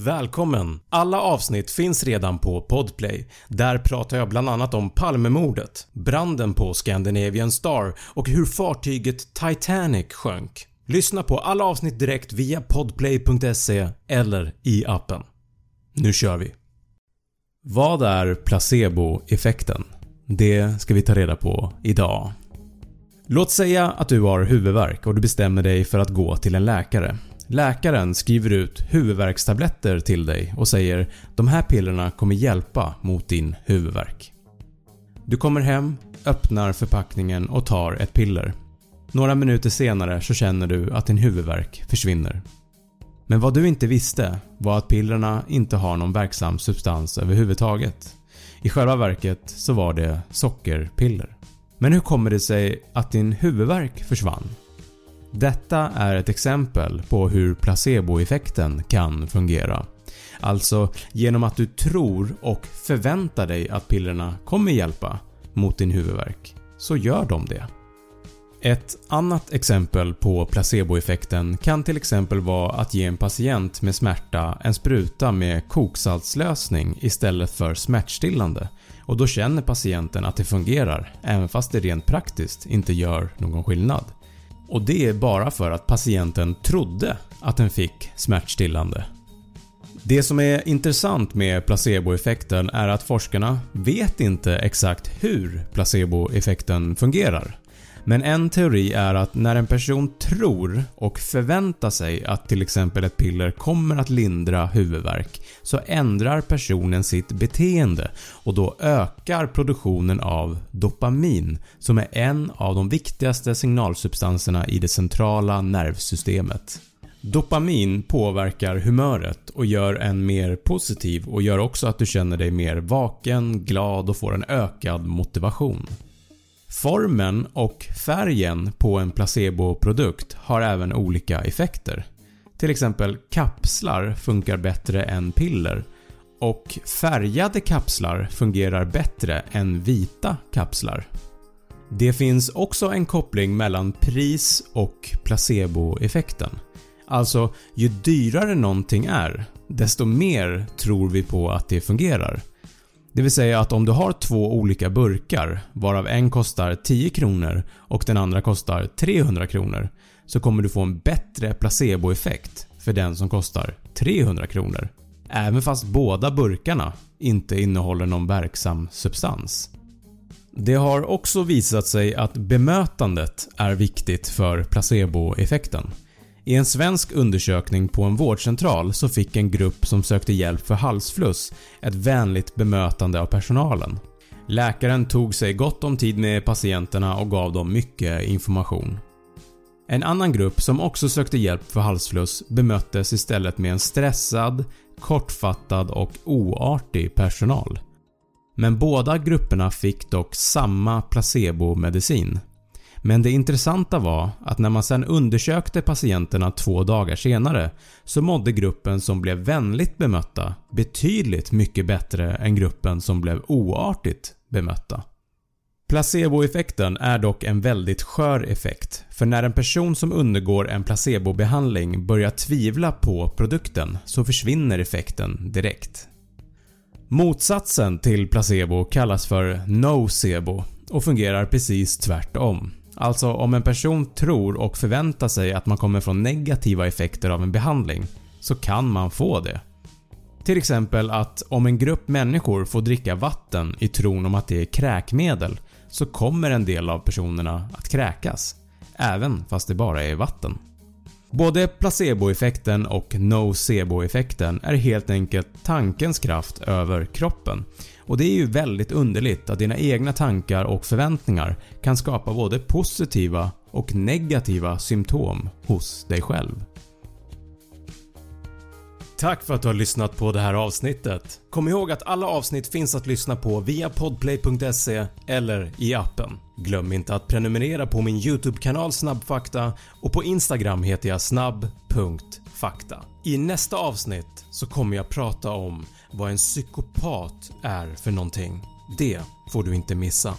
Välkommen! Alla avsnitt finns redan på Podplay. Där pratar jag bland annat om Palmemordet, branden på Scandinavian Star och hur fartyget Titanic sjönk. Lyssna på alla avsnitt direkt via podplay.se eller i appen. Nu kör vi! Vad är placeboeffekten? Det ska vi ta reda på idag. Låt säga att du har huvudvärk och du bestämmer dig för att gå till en läkare. Läkaren skriver ut huvudvärkstabletter till dig och säger “de här pillerna kommer hjälpa mot din huvudvärk”. Du kommer hem, öppnar förpackningen och tar ett piller. Några minuter senare så känner du att din huvudvärk försvinner. Men vad du inte visste var att pillerna inte har någon verksam substans överhuvudtaget. I själva verket så var det sockerpiller. Men hur kommer det sig att din huvudvärk försvann? Detta är ett exempel på hur placeboeffekten kan fungera. Alltså genom att du tror och förväntar dig att pillerna kommer hjälpa mot din huvudvärk, så gör de det. Ett annat exempel på placeboeffekten kan till exempel vara att ge en patient med smärta en spruta med koksaltslösning istället för smärtstillande och då känner patienten att det fungerar även fast det rent praktiskt inte gör någon skillnad. Och det är bara för att patienten trodde att den fick smärtstillande. Det som är intressant med placeboeffekten är att forskarna vet inte exakt hur placeboeffekten fungerar. Men en teori är att när en person tror och förväntar sig att till exempel ett piller kommer att lindra huvudvärk så ändrar personen sitt beteende och då ökar produktionen av dopamin som är en av de viktigaste signalsubstanserna i det centrala nervsystemet. Dopamin påverkar humöret och gör en mer positiv och gör också att du känner dig mer vaken, glad och får en ökad motivation. Formen och färgen på en placeboprodukt har även olika effekter. Till exempel kapslar funkar bättre än piller och färgade kapslar fungerar bättre än vita kapslar. Det finns också en koppling mellan pris och placeboeffekten. Alltså, ju dyrare någonting är, desto mer tror vi på att det fungerar. Det vill säga att om du har två olika burkar varav en kostar 10 kronor och den andra kostar 300 kronor så kommer du få en bättre placeboeffekt för den som kostar 300 kronor. Även fast båda burkarna inte innehåller någon verksam substans. Det har också visat sig att bemötandet är viktigt för placeboeffekten. I en svensk undersökning på en vårdcentral så fick en grupp som sökte hjälp för halsfluss ett vänligt bemötande av personalen. Läkaren tog sig gott om tid med patienterna och gav dem mycket information. En annan grupp som också sökte hjälp för halsfluss bemöttes istället med en stressad, kortfattad och oartig personal. Men båda grupperna fick dock samma placebo-medicin. Men det intressanta var att när man sen undersökte patienterna två dagar senare så mådde gruppen som blev vänligt bemötta betydligt mycket bättre än gruppen som blev oartigt bemötta. Placeboeffekten är dock en väldigt skör effekt för när en person som undergår en placebobehandling börjar tvivla på produkten så försvinner effekten direkt. Motsatsen till placebo kallas för nocebo och fungerar precis tvärtom. Alltså om en person tror och förväntar sig att man kommer få negativa effekter av en behandling så kan man få det. Till exempel att om en grupp människor får dricka vatten i tron om att det är kräkmedel så kommer en del av personerna att kräkas, även fast det bara är vatten. Både placeboeffekten och nocebo-effekten är helt enkelt tankens kraft över kroppen och det är ju väldigt underligt att dina egna tankar och förväntningar kan skapa både positiva och negativa symptom hos dig själv. Tack för att du har lyssnat på det här avsnittet. Kom ihåg att alla avsnitt finns att lyssna på via podplay.se eller i appen. Glöm inte att prenumerera på min YouTube-kanal Snabbfakta och på Instagram heter jag snabb.fakta. I nästa avsnitt så kommer jag prata om vad en psykopat är för någonting. Det får du inte missa.